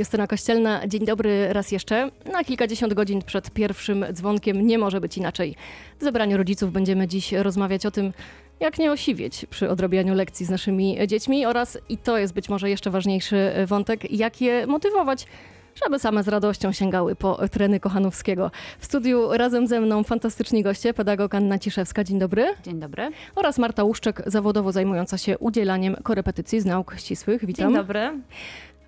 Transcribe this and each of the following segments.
Justyna Kościelna, dzień dobry raz jeszcze. Na kilkadziesiąt godzin przed pierwszym dzwonkiem nie może być inaczej. W zebraniu rodziców będziemy dziś rozmawiać o tym, jak nie osiwieć przy odrabianiu lekcji z naszymi dziećmi oraz, i to jest być może jeszcze ważniejszy wątek, jak je motywować, żeby same z radością sięgały po treny Kochanowskiego. W studiu razem ze mną fantastyczni goście, pedagog Anna Ciszewska, dzień dobry. Dzień dobry. Oraz Marta Łuszczek, zawodowo zajmująca się udzielaniem korepetycji z nauk ścisłych. Witam. Dzień dobry.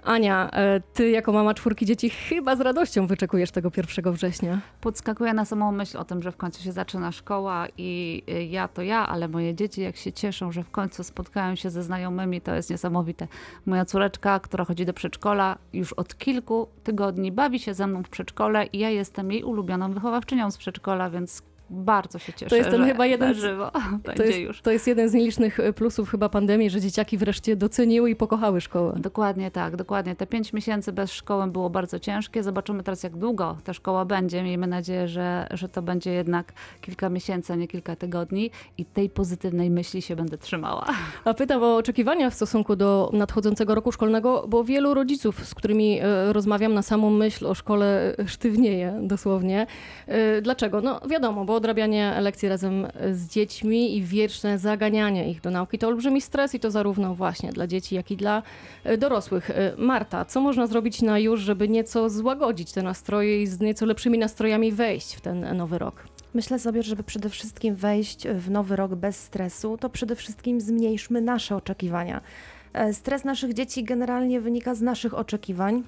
Ania, e, ty jako mama czwórki dzieci chyba z radością wyczekujesz tego 1 września. Podskakuję na samą myśl o tym, że w końcu się zaczyna szkoła i y, ja to ja, ale moje dzieci jak się cieszą, że w końcu spotkają się ze znajomymi, to jest niesamowite. Moja córeczka, która chodzi do przedszkola, już od kilku tygodni bawi się ze mną w przedszkole i ja jestem jej ulubioną wychowawczynią z przedszkola, więc bardzo się cieszę, to jest ten chyba jeden żywo to jest, już. To jest jeden z nielicznych e, plusów chyba pandemii, że dzieciaki wreszcie doceniły i pokochały szkołę. Dokładnie tak, dokładnie. Te pięć miesięcy bez szkoły było bardzo ciężkie. Zobaczymy teraz, jak długo ta szkoła będzie. Miejmy nadzieję, że, że to będzie jednak kilka miesięcy, a nie kilka tygodni i tej pozytywnej myśli się będę trzymała. A pytam o oczekiwania w stosunku do nadchodzącego roku szkolnego, bo wielu rodziców, z którymi e, rozmawiam na samą myśl o szkole e, sztywnieje dosłownie. Dlaczego? No wiadomo, bo odrabianie lekcji razem z dziećmi i wieczne zaganianie ich do nauki to olbrzymi stres i to zarówno właśnie dla dzieci, jak i dla e, dorosłych. E, Marta, co można zrobić na już, żeby nieco złagodzić te nastroje i z nieco lepszymi nastrojami wejść w ten nowy rok? Myślę sobie, żeby przede wszystkim wejść w nowy rok bez stresu, to przede wszystkim zmniejszmy nasze oczekiwania. E, stres naszych dzieci generalnie wynika z naszych oczekiwań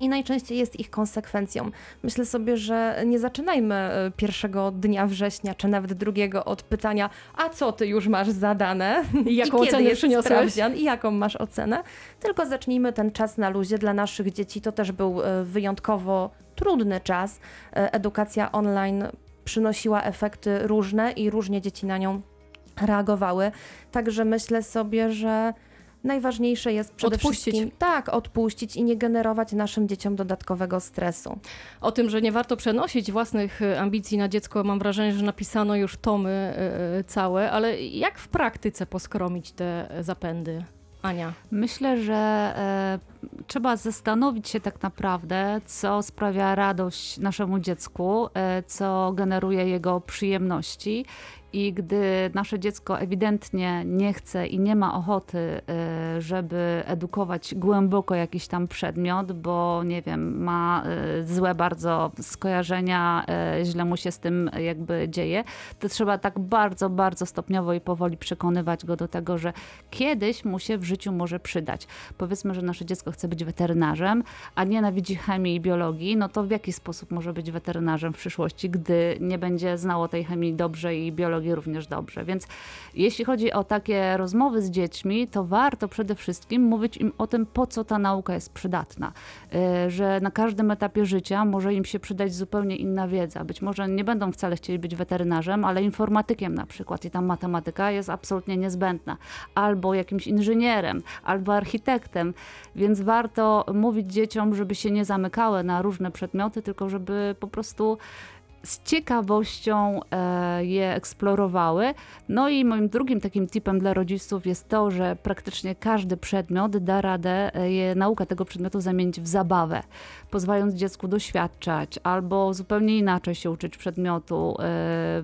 i najczęściej jest ich konsekwencją. Myślę sobie, że nie zaczynajmy e, pierwszego dnia września, czy nawet drugiego od pytania, a co ty już masz zadane? I jaką I ocenę przyniosłeś? I jaką masz ocenę? Tylko zacznijmy ten czas na luzie. Dla naszych dzieci to też był e, wyjątkowo trudny czas. E, edukacja online przynosiła efekty różne i różnie dzieci na nią reagowały. Także myślę sobie, że najważniejsze jest przede odpuścić. wszystkim tak, odpuścić i nie generować naszym dzieciom dodatkowego stresu. O tym, że nie warto przenosić własnych e, ambicji na dziecko, mam wrażenie, że napisano już tomy e, e, całe, ale jak w praktyce poskromić te zapędy? Ania. Myślę, że e, trzeba zastanowić się tak naprawdę, co sprawia radość naszemu dziecku, e, co generuje jego przyjemności i gdy nasze dziecko ewidentnie nie chce i nie ma ochoty, y, żeby edukować głęboko jakiś tam przedmiot, bo nie wiem, ma y, złe bardzo skojarzenia, y, źle mu się z tym jakby dzieje, to trzeba tak bardzo, bardzo stopniowo i powoli przekonywać go do tego, że kiedyś mu się w życiu może przydać. Powiedzmy, że nasze dziecko chce być weterynarzem, a nienawidzi chemii i biologii, no to w jaki sposób może być weterynarzem w przyszłości, gdy nie będzie znało tej chemii dobrze i biologii również dobrze. Więc jeśli chodzi o takie rozmowy z dziećmi, to warto przede wszystkim mówić im o tym, po co ta nauka jest przydatna. Y, że na każdym etapie życia może im się przydać zupełnie inna wiedza. Być może nie będą wcale chcieli być weterynarzem, ale informatykiem na przykład i tam matematyka jest absolutnie niezbędna. Albo jakimś inżynierem, albo architektem. Więc warto mówić dzieciom, żeby się nie zamykały na różne przedmioty, tylko żeby po prostu z ciekawością e, je eksplorowały. No i moim drugim takim tipem dla rodziców jest to, że praktycznie każdy przedmiot da radę e, je, naukę tego przedmiotu zamienić w zabawę, pozwalając dziecku doświadczać albo zupełnie inaczej się uczyć przedmiotu e,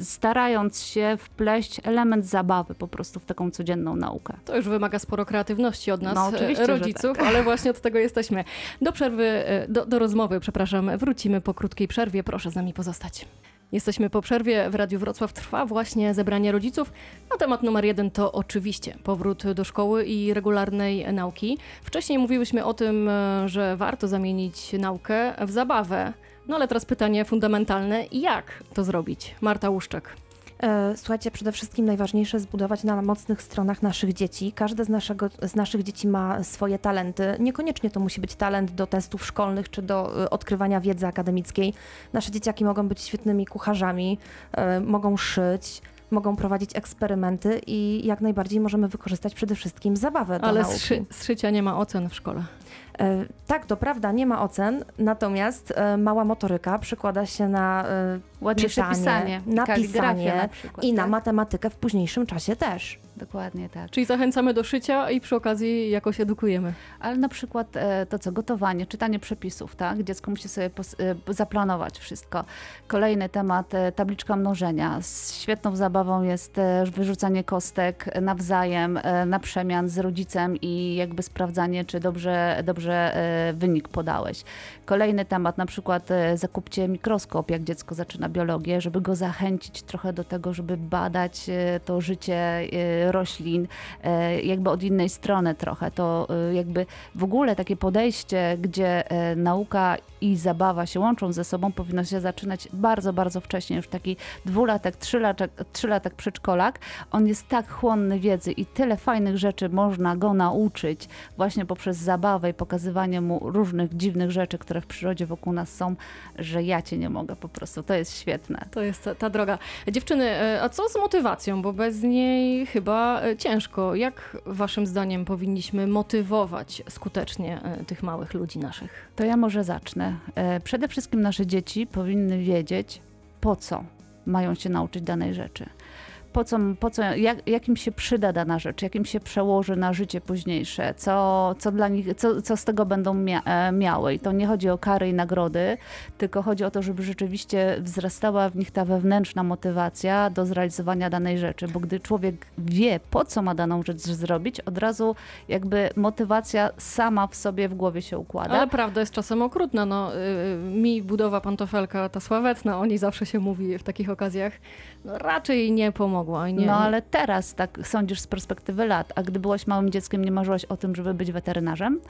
starając się wpleść element zabawy po prostu w taką codzienną naukę. To już wymaga sporo kreatywności od nas, no, rodziców, tak. ale właśnie od tego jesteśmy. Do przerwy, e, do, do rozmowy, przepraszam, wrócimy po krótkiej przerwie. Proszę z nami pozostać. Jesteśmy po przerwie. W Radiu Wrocław trwa właśnie zebranie rodziców. A temat numer jeden to oczywiście powrót do szkoły i regularnej nauki. Wcześniej mówiłyśmy o tym, e, że warto zamienić naukę w zabawę. No ale teraz pytanie fundamentalne: jak to zrobić? Marta Łuszczak. E, słuchajcie, przede wszystkim najważniejsze zbudować na mocnych stronach naszych dzieci. Każde z, naszego, z naszych dzieci ma swoje talenty. Niekoniecznie to musi być talent do testów szkolnych czy do e, odkrywania wiedzy akademickiej. Nasze dzieciaki mogą być świetnymi kucharzami, e, mogą szyć, mogą prowadzić eksperymenty i jak najbardziej możemy wykorzystać przede wszystkim zabawę do Ale nauki. Ale z szycia nie ma ocen w szkole. E, tak, to prawda, nie ma ocen, natomiast e, mała motoryka przekłada się na e, Ładniejsze pisanie, pisanie, na pisanie na przykład, i na tak? matematykę w późniejszym czasie też. Dokładnie tak. Czyli zachęcamy do szycia i przy okazji jakoś edukujemy. Ale na przykład e, to co, gotowanie, czytanie przepisów, tak? Dziecko musi sobie e, zaplanować wszystko. Kolejny temat, e, tabliczka mnożenia. Świetną zabawą jest wyrzucanie kostek nawzajem, na przemian z rodzicem i jakby sprawdzanie, czy dobrze, dobrze wynik podałeś. Kolejny temat, na przykład zakupcie mikroskop, jak dziecko zaczyna biologię, żeby go zachęcić trochę do tego, żeby badać to życie roślin, e, jakby od innej strony trochę. To e, jakby w ogóle takie podejście, gdzie e, nauka i zabawa się łączą ze sobą, powinno się zaczynać bardzo, bardzo wcześnie, już taki dwulatek, trzylatek, trzylatek przedszkolak. On jest tak chłonny wiedzy i tyle fajnych rzeczy można go nauczyć właśnie poprzez zabawę i pokazywanie mu różnych dziwnych rzeczy, które w przyrodzie wokół nas są, że ja cię nie mogę po prostu. To jest świetne. To jest ta, ta droga. Dziewczyny, a co z motywacją? Bo bez niej chyba e, ciężko. Jak waszym zdaniem powinniśmy motywować skutecznie e, tych małych ludzi naszych? To ja może zacznę. E, przede wszystkim nasze dzieci powinny wiedzieć, po co mają się nauczyć danej rzeczy po co, po co jak, jak im się przyda dana rzecz, jak im się przełoży na życie późniejsze, co, co, dla nich, co, co z tego będą mia e, miały. I to nie chodzi o kary i nagrody, tylko chodzi o to, żeby rzeczywiście wzrastała w nich ta wewnętrzna motywacja do zrealizowania danej rzeczy, bo gdy człowiek wie, po co ma daną rzecz zrobić, od razu jakby motywacja sama w sobie w głowie się układa. Ale prawda jest czasem okrutna. No, yy, mi budowa pantofelka, ta sławetna, o niej zawsze się mówi w takich okazjach, no, raczej nie pomoże nie. No ale teraz tak sądzisz z perspektywy lat, a gdy byłaś małym dzieckiem, nie marzyłaś o tym, żeby być weterynarzem?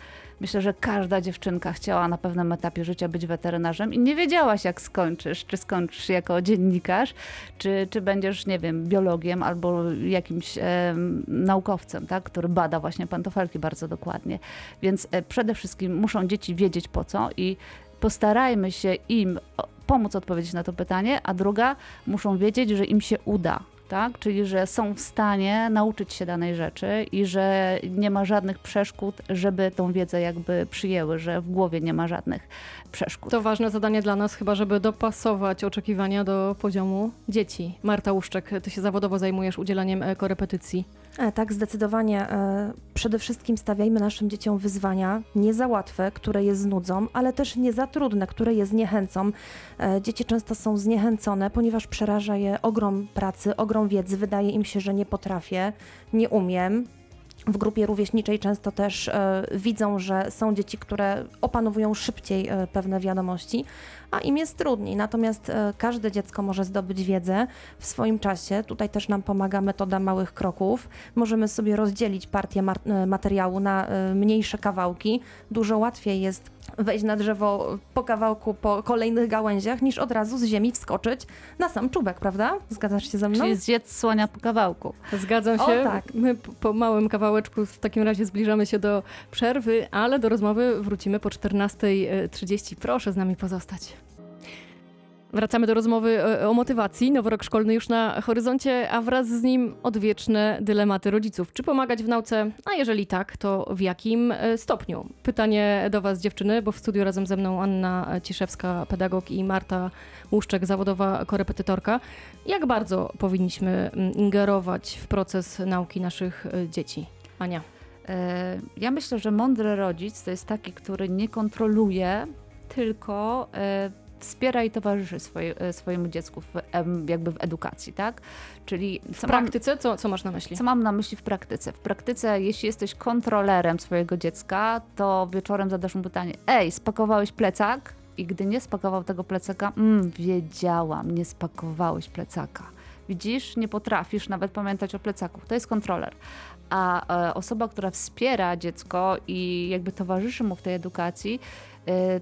Myślę, że każda dziewczynka chciała na pewnym etapie życia być weterynarzem i nie wiedziałaś, jak skończysz. Czy skończysz jako dziennikarz, czy, czy będziesz, nie wiem, biologiem albo jakimś e, naukowcem, tak, który bada właśnie pantofelki bardzo dokładnie. Więc e, przede wszystkim muszą dzieci wiedzieć po co i postarajmy się im pomóc odpowiedzieć na to pytanie, a druga, muszą wiedzieć, że im się uda. Tak? Czyli, że są w stanie nauczyć się danej rzeczy i że nie ma żadnych przeszkód, żeby tą wiedzę jakby przyjęły, że w głowie nie ma żadnych przeszkód. To ważne zadanie dla nas chyba, żeby dopasować oczekiwania do poziomu dzieci. Marta Łuszczek, ty się zawodowo zajmujesz udzielaniem e, korepetycji. E, tak, zdecydowanie. E, przede wszystkim stawiajmy naszym dzieciom wyzwania nie za łatwe, które je znudzą, ale też nie za trudne, które je zniechęcą. E, dzieci często są zniechęcone, ponieważ przeraża je ogrom pracy, ogrom wiedzy. Wydaje im się, że nie potrafię, nie umiem, w grupie rówieśniczej często też e, widzą, że są dzieci, które opanowują szybciej e, pewne wiadomości, a im jest trudniej. Natomiast e, każde dziecko może zdobyć wiedzę w swoim czasie. Tutaj też nam pomaga metoda małych kroków. Możemy sobie rozdzielić partię materiału na mniejsze kawałki. Dużo łatwiej jest wejść na drzewo po kawałku, po kolejnych gałęziach, niż od razu z ziemi wskoczyć na sam czubek, prawda? Zgadzasz się ze mną? Czyli zjedz słonia po kawałku. Zgadzam się. O, tak. My po małym kawałeczku w takim razie zbliżamy się do przerwy, ale do rozmowy wrócimy po 14.30. Proszę z nami pozostać. Wracamy do rozmowy e, o motywacji. Nowy rok szkolny już na horyzoncie, a wraz z nim odwieczne dylematy rodziców. Czy pomagać w nauce? A jeżeli tak, to w jakim e, stopniu? Pytanie do Was, dziewczyny, bo w studiu razem ze mną Anna Ciszewska, pedagog i Marta Łuszczek, zawodowa korepetytorka. Jak bardzo powinniśmy mm, ingerować w proces nauki naszych e, dzieci? Ania. Ja myślę, że mądry rodzic to jest taki, który nie kontroluje, tylko wspiera i towarzyszy swoje, e, swojemu dziecku w, jakby w edukacji, tak? Czyli w praktyce? Co, co masz na myśli? Co mam na myśli w praktyce? W praktyce, jeśli jesteś kontrolerem swojego dziecka, to wieczorem zadasz mu pytanie, ej, spakowałeś plecak? I gdy nie spakował tego plecaka, mm, wiedziałam, nie spakowałeś plecaka. Widzisz, nie potrafisz nawet pamiętać o plecaku. To jest kontroler. A e, osoba, która wspiera dziecko i jakby towarzyszy mu w tej edukacji,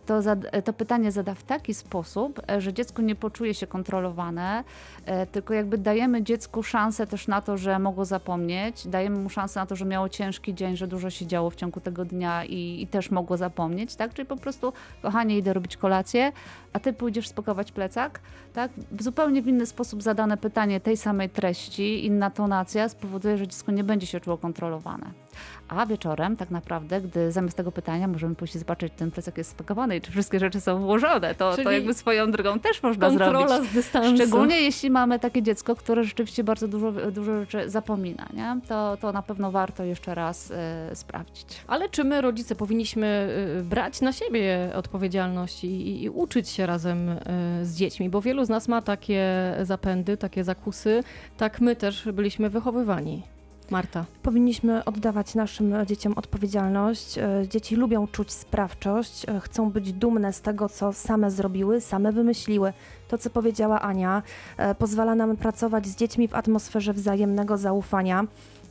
to, to pytanie zada w taki sposób, e, że dziecko nie poczuje się kontrolowane, e, tylko jakby dajemy dziecku szansę też na to, że mogło zapomnieć, dajemy mu szansę na to, że miało ciężki dzień, że dużo się działo w ciągu tego dnia i, i też mogło zapomnieć, tak? Czyli po prostu, kochanie, idę robić kolację, a ty pójdziesz spakować plecak, tak? W zupełnie w inny sposób zadane pytanie tej samej treści, inna tonacja spowoduje, że dziecko nie będzie się czuło kontrolowane. A wieczorem tak naprawdę, gdy zamiast tego pytania możemy pójść zobaczyć, czy ten plecak jest spakowany i czy wszystkie rzeczy są włożone, to, to jakby swoją drogą też można kontrola zrobić. z dystansu. Szczególnie jeśli mamy takie dziecko, które rzeczywiście bardzo dużo, dużo rzeczy zapomina, nie? To, to na pewno warto jeszcze raz y, sprawdzić. Ale czy my, rodzice, powinniśmy y, brać na siebie odpowiedzialność i, i uczyć się razem y, z dziećmi? Bo wielu z nas ma takie zapędy, takie zakusy. Tak my też byliśmy wychowywani. Marta. Powinniśmy oddawać naszym dzieciom odpowiedzialność. E, dzieci lubią czuć sprawczość, e, chcą być dumne z tego, co same zrobiły, same wymyśliły. To, co powiedziała Ania, e, pozwala nam pracować z dziećmi w atmosferze wzajemnego zaufania.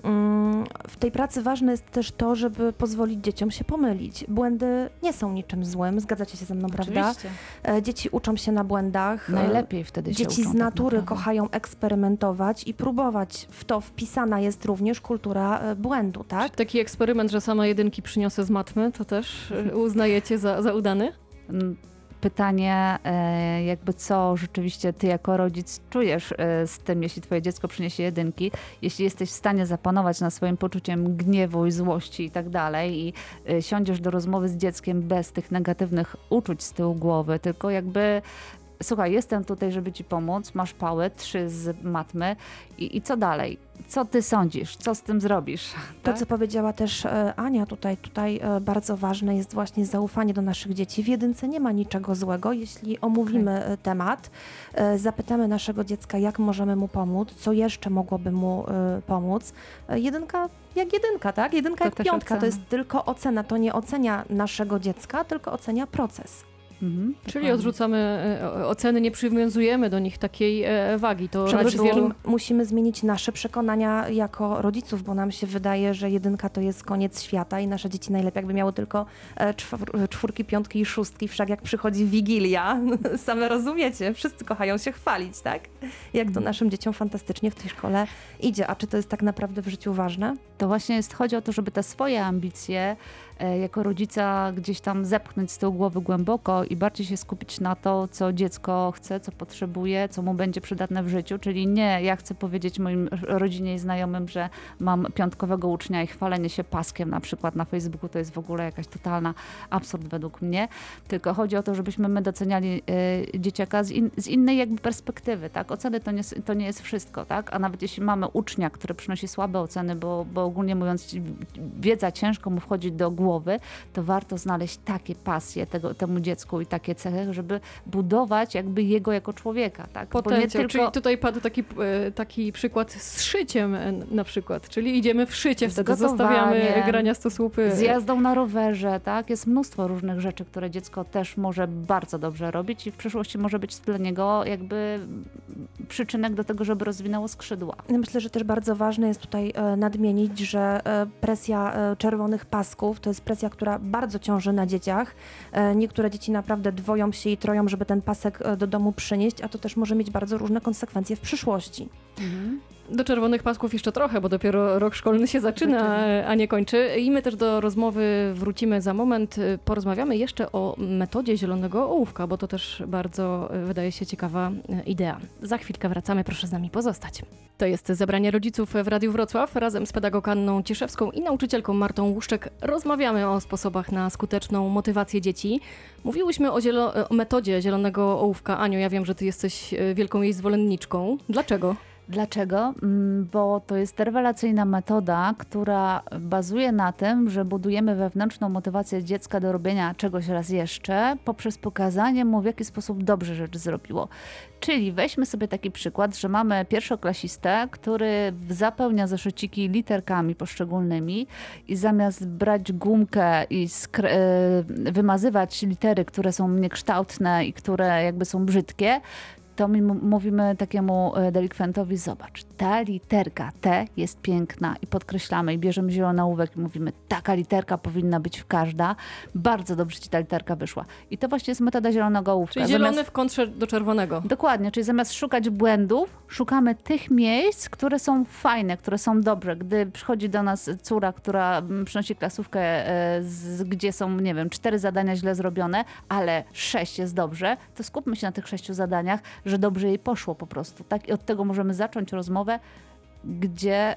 Mm, w tej pracy ważne jest też to, żeby pozwolić dzieciom się pomylić. Błędy nie są niczym złym, zgadzacie się ze mną, Oczywiście. prawda? E, dzieci uczą się na błędach. E, Najlepiej wtedy się Dzieci uczą, z tak natury tak kochają eksperymentować i próbować. W to wpisana jest również kultura e, błędu, tak? Taki eksperyment, że sama jedynki przyniosę z matmy, to też uznajecie za, za udany? Pytanie, e, jakby co rzeczywiście ty jako rodzic czujesz e, z tym, jeśli twoje dziecko przyniesie jedynki, jeśli jesteś w stanie zapanować nad swoim poczuciem gniewu i złości i tak dalej i e, siądziesz do rozmowy z dzieckiem bez tych negatywnych uczuć z tyłu głowy, tylko jakby słuchaj, jestem tutaj, żeby ci pomóc, masz pałę, trzy z matmy i, i co dalej? Co ty sądzisz? Co z tym zrobisz? To, tak? co powiedziała też e, Ania tutaj, tutaj e, bardzo ważne jest właśnie zaufanie do naszych dzieci. W jedynce nie ma niczego złego, jeśli omówimy okay. temat, e, zapytamy naszego dziecka, jak możemy mu pomóc, co jeszcze mogłoby mu pomóc. Jedynka jak jedynka, tak? Jedynka to jak piątka, ocena. to jest tylko ocena, to nie ocenia naszego dziecka, tylko ocenia proces. Mhm, Czyli odrzucamy e, oceny, nie przywiązujemy do nich takiej e, wagi. To Przede wszystkim wielu... musimy zmienić nasze przekonania jako rodziców, bo nam się wydaje, że jedynka to jest koniec świata i nasze dzieci najlepiej jakby miały tylko e, czwórki, piątki i szóstki, wszak jak przychodzi Wigilia, same rozumiecie, wszyscy kochają się chwalić, tak? Jak to mhm. naszym dzieciom fantastycznie w tej szkole idzie. A czy to jest tak naprawdę w życiu ważne? To właśnie jest, chodzi o to, żeby te swoje ambicje jako rodzica gdzieś tam zepchnąć z tyłu głowy głęboko i bardziej się skupić na to, co dziecko chce, co potrzebuje, co mu będzie przydatne w życiu. Czyli nie, ja chcę powiedzieć moim rodzinie i znajomym, że mam piątkowego ucznia i chwalenie się paskiem na przykład na Facebooku to jest w ogóle jakaś totalna absurd według mnie. Tylko chodzi o to, żebyśmy my doceniali y, dzieciaka z, in, z, innej jakby perspektywy, tak? Oceny to nie, to nie jest wszystko, tak? A nawet jeśli mamy ucznia, który przynosi słabe oceny, bo, bo ogólnie mówiąc wiedza ciężko mu wchodzi do głowy, głowy, to warto znaleźć takie pasje tego, temu dziecku i takie cechy, żeby budować jakby jego jako człowieka. Tak? Potencjał, tylko... czyli tutaj padł taki, e, taki przykład z szyciem e, na przykład, czyli idziemy w szycie, wtedy zostawiamy grania stosłupy. Z jazdą na rowerze, tak? Jest mnóstwo różnych rzeczy, które dziecko też może bardzo dobrze robić i w przyszłości może być dla niego jakby przyczynek do tego, żeby rozwinęło skrzydła. Myślę, że też bardzo ważne jest tutaj e, nadmienić, że presja czerwonych pasków to jest jest presja, która bardzo ciąży na dzieciach. E, niektóre dzieci naprawdę dwoją się i troją, żeby ten pasek e, do domu przynieść, a to też może mieć bardzo różne konsekwencje w przyszłości. Mhm. Do czerwonych pasków jeszcze trochę, bo dopiero rok szkolny się zaczyna, a nie kończy. I my też do rozmowy wrócimy za moment. Porozmawiamy jeszcze o metodzie zielonego ołówka, bo to też bardzo e, wydaje się ciekawa e, idea. Za chwilkę wracamy, proszę z nami pozostać. To jest zebranie rodziców w Radiu Wrocław. Razem z pedagogą Anną Cieszewską i nauczycielką Martą Łuszczek rozmawiamy o sposobach na skuteczną motywację dzieci. Mówiłyśmy o, zielo- o metodzie zielonego ołówka. Aniu, ja wiem, że ty jesteś e, wielką jej zwolenniczką. Dlaczego? Dlaczego? Mm, bo to jest rewelacyjna metoda, która bazuje na tym, że budujemy wewnętrzną motywację dziecka do robienia czegoś raz jeszcze poprzez pokazanie mu, w jaki sposób dobrze rzecz zrobiło. Czyli weźmy sobie taki przykład, że mamy pierwszoklasistę, który zapełnia zeszyciki literkami poszczególnymi i zamiast brać gumkę i e, wymazywać litery, które są niekształtne i które jakby są brzydkie, to my mówimy takiemu e, delikwentowi, zobacz, ta literka T jest piękna i podkreślamy i bierzemy zielony ołówek i mówimy, taka literka powinna być w każda. Bardzo dobrze ci ta literka wyszła. I to właśnie jest metoda zielonego ołówka. Czyli zielony zamiast... w kontrze do czerwonego. Dokładnie, czyli zamiast szukać błędów, szukamy tych miejsc, które są fajne, które są dobre. Gdy przychodzi do nas córa, która mm, przynosi klasówkę, e, z, gdzie są, nie wiem, cztery zadania źle zrobione, ale sześć jest dobrze, to skupmy się na tych sześciu zadaniach, że dobrze jej poszło po prostu. Tak? I od tego możemy zacząć rozmowę, gdzie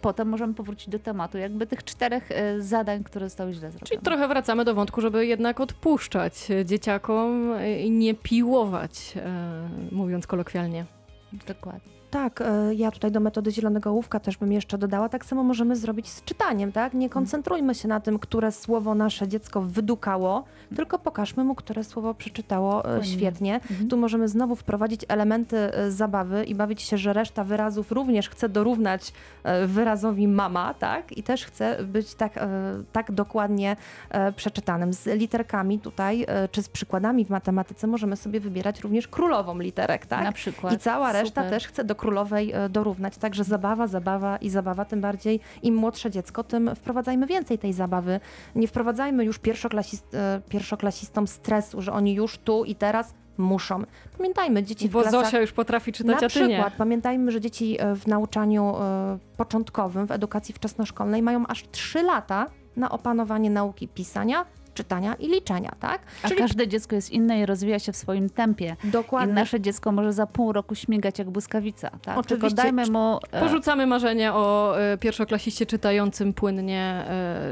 potem możemy powrócić do tematu, jakby tych czterech e, zadań, które zostały źle zrobione. Czyli trochę wracamy do wątku, żeby jednak odpuszczać dzieciakom i nie piłować, mówiąc kolokwialnie. Dokładnie. Tak, e, ja tutaj do metody zielonego ołówka też bym jeszcze dodała. Tak samo możemy zrobić z czytaniem, tak? Nie koncentrujmy się na tym, które słowo nasze dziecko wydukało, tylko pokażmy mu, które słowo przeczytało e, świetnie. Mhm. Tu możemy znowu wprowadzić elementy e, zabawy i bawić się, że reszta wyrazów również chce dorównać wyrazowi mama, tak? I też chce być tak, tak dokładnie przeczytanym. Z literkami tutaj, czy z przykładami w matematyce możemy sobie wybierać również królową literek, tak? Na przykład. I cała reszta Super. też chce do królowej e, dorównać. Także zabawa, zabawa i zabawa, tym bardziej im młodsze dziecko, tym wprowadzajmy więcej tej zabawy. Nie wprowadzajmy już pierwszoklasist, e, pierwszoklasistom stresu, że oni już tu i teraz muszą. Pamiętajmy, dzieci w Bo klasach... Zosia już potrafi czytać, Na przykład, pamiętajmy, że dzieci e, w nauczaniu początkowym, w edukacji wczesnoszkolnej mają aż 3 lata na opanowanie nauki pisania, czytania i liczenia, tak? A Czyli... każde dziecko jest inne i rozwija się w swoim tempie. Dokładnie. I nasze dziecko może za pół roku śmigać jak błyskawica, tak? Oczywiście. Tylko dajmy mu... E, Porzucamy marzenie o e, pierwszoklasiście czytającym płynnie,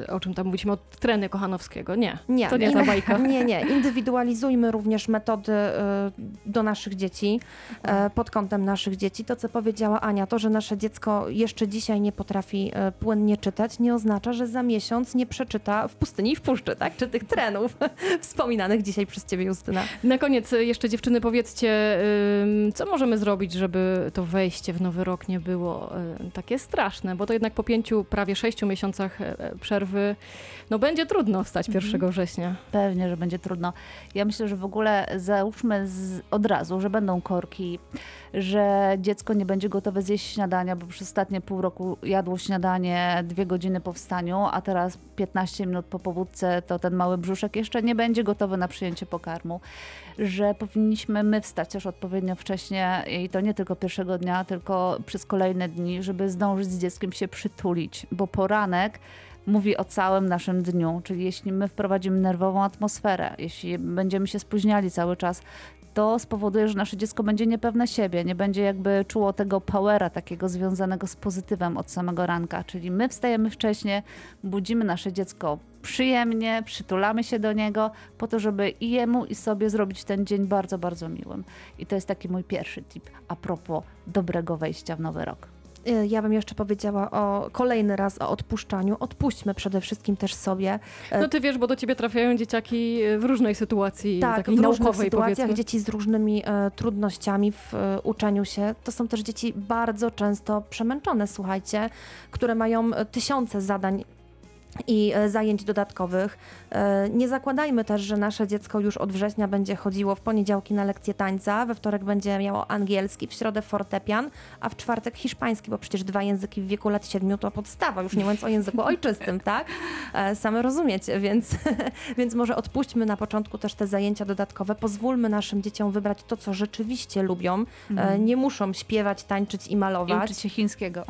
e, o czym tam mówiliśmy, od treny Kochanowskiego. Nie, nie to nie, nie ta bajka. Nie, nie. Indywidualizujmy również metody do naszych dzieci, pod kątem naszych dzieci. To, co powiedziała Ania, to, że nasze dziecko jeszcze dzisiaj nie potrafi płynnie czytać, nie oznacza, że za miesiąc nie przeczyta w pustyni i w puszczy, tak? Czy tych trenów wspominanych dzisiaj przez ciebie, Justyna. Na koniec jeszcze dziewczyny powiedzcie, co możemy zrobić, żeby to wejście w nowy rok nie było takie straszne, bo to jednak po pięciu, prawie sześciu miesiącach e, e, przerwy, no będzie trudno wstać 1 mhm. września. Pewnie, że będzie trudno. Ja myślę, że w ogóle załóżmy z, od razu, że będą korki, że dziecko nie będzie gotowe zjeść śniadania, bo przez ostatnie pół roku jadło śniadanie dwie godziny po wstaniu, a teraz 15 minut po pobudce to ten mały brzuszek jeszcze nie będzie gotowy na przyjęcie pokarmu, że powinniśmy my wstać też odpowiednio wcześnie i to nie tylko pierwszego dnia, tylko przez kolejne dni, żeby zdążyć z dzieckiem się przytulić, bo poranek mówi o całym naszym dniu. Czyli jeśli my wprowadzimy nerwową atmosferę, jeśli będziemy się spóźniali cały czas, to spowoduje, że nasze dziecko będzie niepewne siebie, nie będzie jakby czuło tego powera takiego związanego z pozytywem od samego ranka. Czyli my wstajemy wcześniej, budzimy nasze dziecko przyjemnie, przytulamy się do niego, po to, żeby i jemu, i sobie zrobić ten dzień bardzo, bardzo miłym. I to jest taki mój pierwszy tip a propos dobrego wejścia w nowy rok. Y, ja bym jeszcze powiedziała o kolejny raz o odpuszczaniu. Odpuśćmy przede wszystkim też sobie. No ty wiesz, bo do ciebie trafiają dzieciaki w różnej sytuacji, tak, takiej w różnych sytuacjach, powiedzmy. dzieci z różnymi e, trudnościami w e, uczeniu się. To są też dzieci bardzo często przemęczone, słuchajcie, które mają tysiące zadań i e, zajęć dodatkowych. E, nie zakładajmy też, że nasze dziecko już od września będzie chodziło w poniedziałki na lekcje tańca, we wtorek będzie miało angielski, w środę fortepian, a w czwartek hiszpański, bo przecież dwa języki w wieku lat siedmiu to podstawa, już nie mówiąc o języku ojczystym, tak? E, same rozumiecie, więc, więc może odpuśćmy na początku też te zajęcia dodatkowe, pozwólmy naszym dzieciom wybrać to, co rzeczywiście lubią. Mm. Nie muszą śpiewać, tańczyć i malować. I uczyć się chińskiego.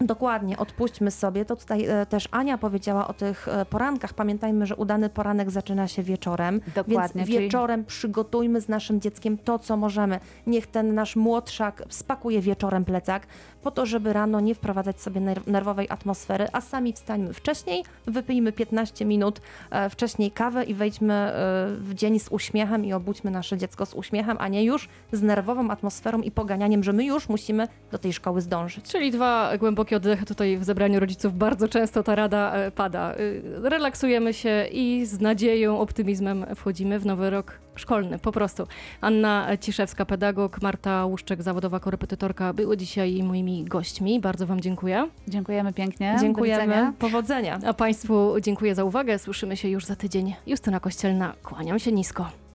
Dokładnie, odpuśćmy sobie. To tutaj e, też Ania powiedziała o tych e, porankach. Pamiętajmy, że udany poranek zaczyna się wieczorem. Dokładnie. Więc wieczorem czyli... przygotujmy z naszym dzieckiem to, co możemy. Niech ten nasz młodszak spakuje wieczorem plecak, po to, żeby rano nie wprowadzać sobie nerwowej atmosfery, a sami wstańmy wcześniej, wypijmy 15 minut e, wcześniej kawę i wejdźmy w dzień z uśmiechem i obudźmy nasze dziecko z uśmiechem, a nie już z nerwową atmosferą i poganianiem, że my już musimy do tej szkoły zdążyć. Czyli dwa głębokie oddechy tutaj w zebraniu rodziców. Bardzo często ta rada e, pada. E, relaksujemy się i z nadzieją, optymizmem wchodzimy w nowy rok szkolny, po prostu. Anna Ciszewska, pedagog, Marta Łuszczek, zawodowa korepetytorka, były dzisiaj moimi gośćmi. Bardzo Wam dziękuję. Dziękujemy pięknie. Dziękujemy. Powodzenia. A Państwu dziękuję za uwagę. Słyszymy się już za tydzień. Justyna Kościelna, kłaniam się nisko.